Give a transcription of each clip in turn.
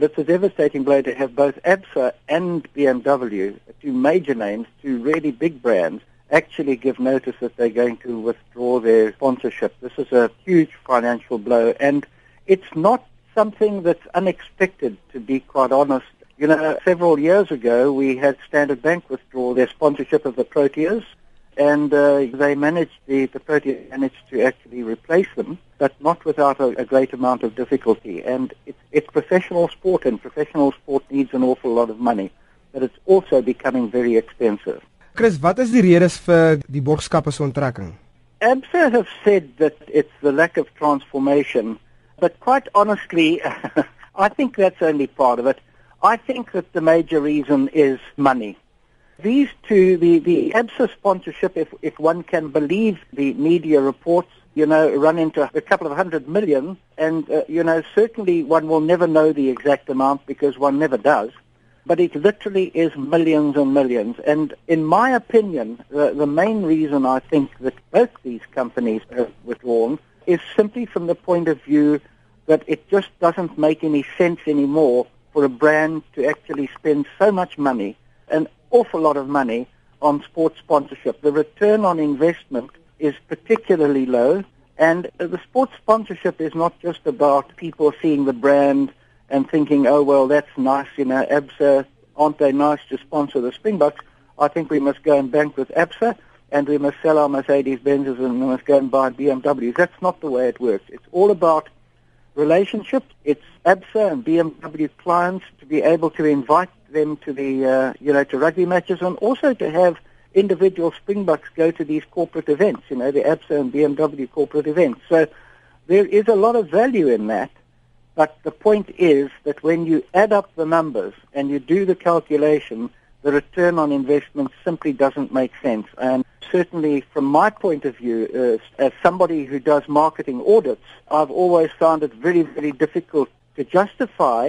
But it's a devastating blow to have both ABSA and BMW, two major names, two really big brands, actually give notice that they're going to withdraw their sponsorship. This is a huge financial blow, and it's not something that's unexpected, to be quite honest. You know, several years ago, we had Standard Bank withdraw their sponsorship of the Proteas, and uh, they managed, the, the Proteas managed to actually replace them, but not without a, a great amount of difficulty. And it's, it's professional sport, and professional sport needs an awful lot of money, but it's also becoming very expensive. Chris, wat is die redes vir die borgskappe se onttrekking? ABSA have said that it's the lack of transformation, but quite honestly, I think that's only part of it. I think that the major reason is money. These two, the, the ABSA sponsorship, if, if one can believe the media reports, you know, run into a couple of hundred million, and, uh, you know, certainly one will never know the exact amount because one never does but it literally is millions and millions. And in my opinion, the, the main reason I think that both these companies have withdrawn is simply from the point of view that it just doesn't make any sense anymore for a brand to actually spend so much money, an awful lot of money, on sports sponsorship. The return on investment is particularly low, and the sports sponsorship is not just about people seeing the brand and thinking, oh, well, that's nice, you know, ABSA, aren't they nice to sponsor the Springboks? I think we must go and bank with ABSA and we must sell our Mercedes-Benzes and we must go and buy BMWs. That's not the way it works. It's all about relationships. It's ABSA and BMW clients to be able to invite them to the, uh, you know, to rugby matches and also to have individual Springboks go to these corporate events, you know, the ABSA and BMW corporate events. So there is a lot of value in that. But the point is that when you add up the numbers and you do the calculation, the return on investment simply doesn't make sense. And certainly from my point of view, uh, as somebody who does marketing audits, I've always found it very, very difficult to justify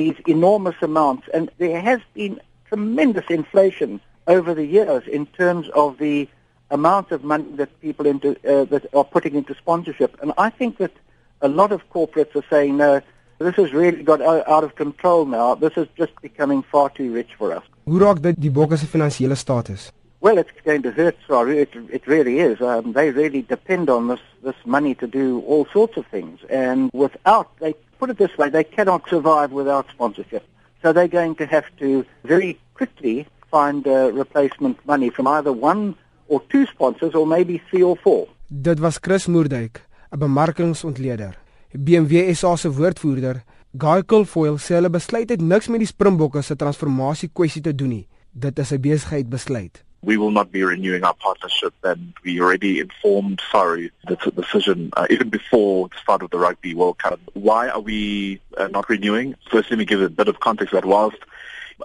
these enormous amounts. And there has been tremendous inflation over the years in terms of the amount of money that people into, uh, that are putting into sponsorship. And I think that a lot of corporates are saying, no, This has really got out of control now. This is just becoming far too rich for us. Hoe raak dit die Bokke se finansiële status? Well, it's going to hurt, sorry. It, it really is. Um, they really depend on this, this money to do all sorts of things. And without, they put it this way, they cannot survive without sponsorship. So they're going to have to very quickly find uh, replacement money from either one or two sponsors or maybe three or four. Dit was Chris Moerdijk, 'n bemarkingsontleder. BMW SA se woordvoerder, Guy Kilfoyle, sê hulle besluit het niks met die Springbokke se transformasie kwessie te doen nie. Dit is 'n besigheid besluit. We will not be renewing our partnership and we already informed sorry a decision uh, even before the start of the Rugby World Cup. Why are we uh, not renewing? First, let me give a bit of context that whilst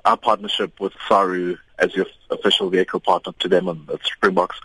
our partnership with Saru as your official vehicle partner to them on the Springboks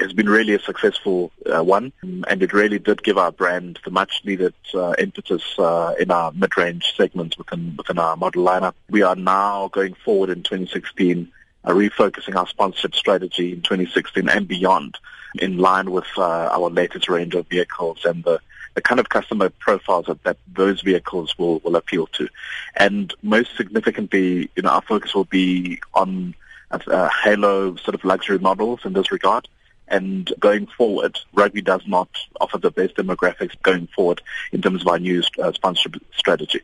has been really a successful uh, one and it really did give our brand the much needed uh, impetus uh, in our mid-range segment within within our model lineup. We are now going forward in 2016 uh, refocusing our sponsorship strategy in 2016 and beyond in line with uh, our latest range of vehicles and the the kind of customer profiles that, that those vehicles will, will appeal to. And most significantly, you know, our focus will be on uh, halo sort of luxury models in this regard. And going forward, rugby does not offer the best demographics going forward in terms of our new uh, sponsorship strategy.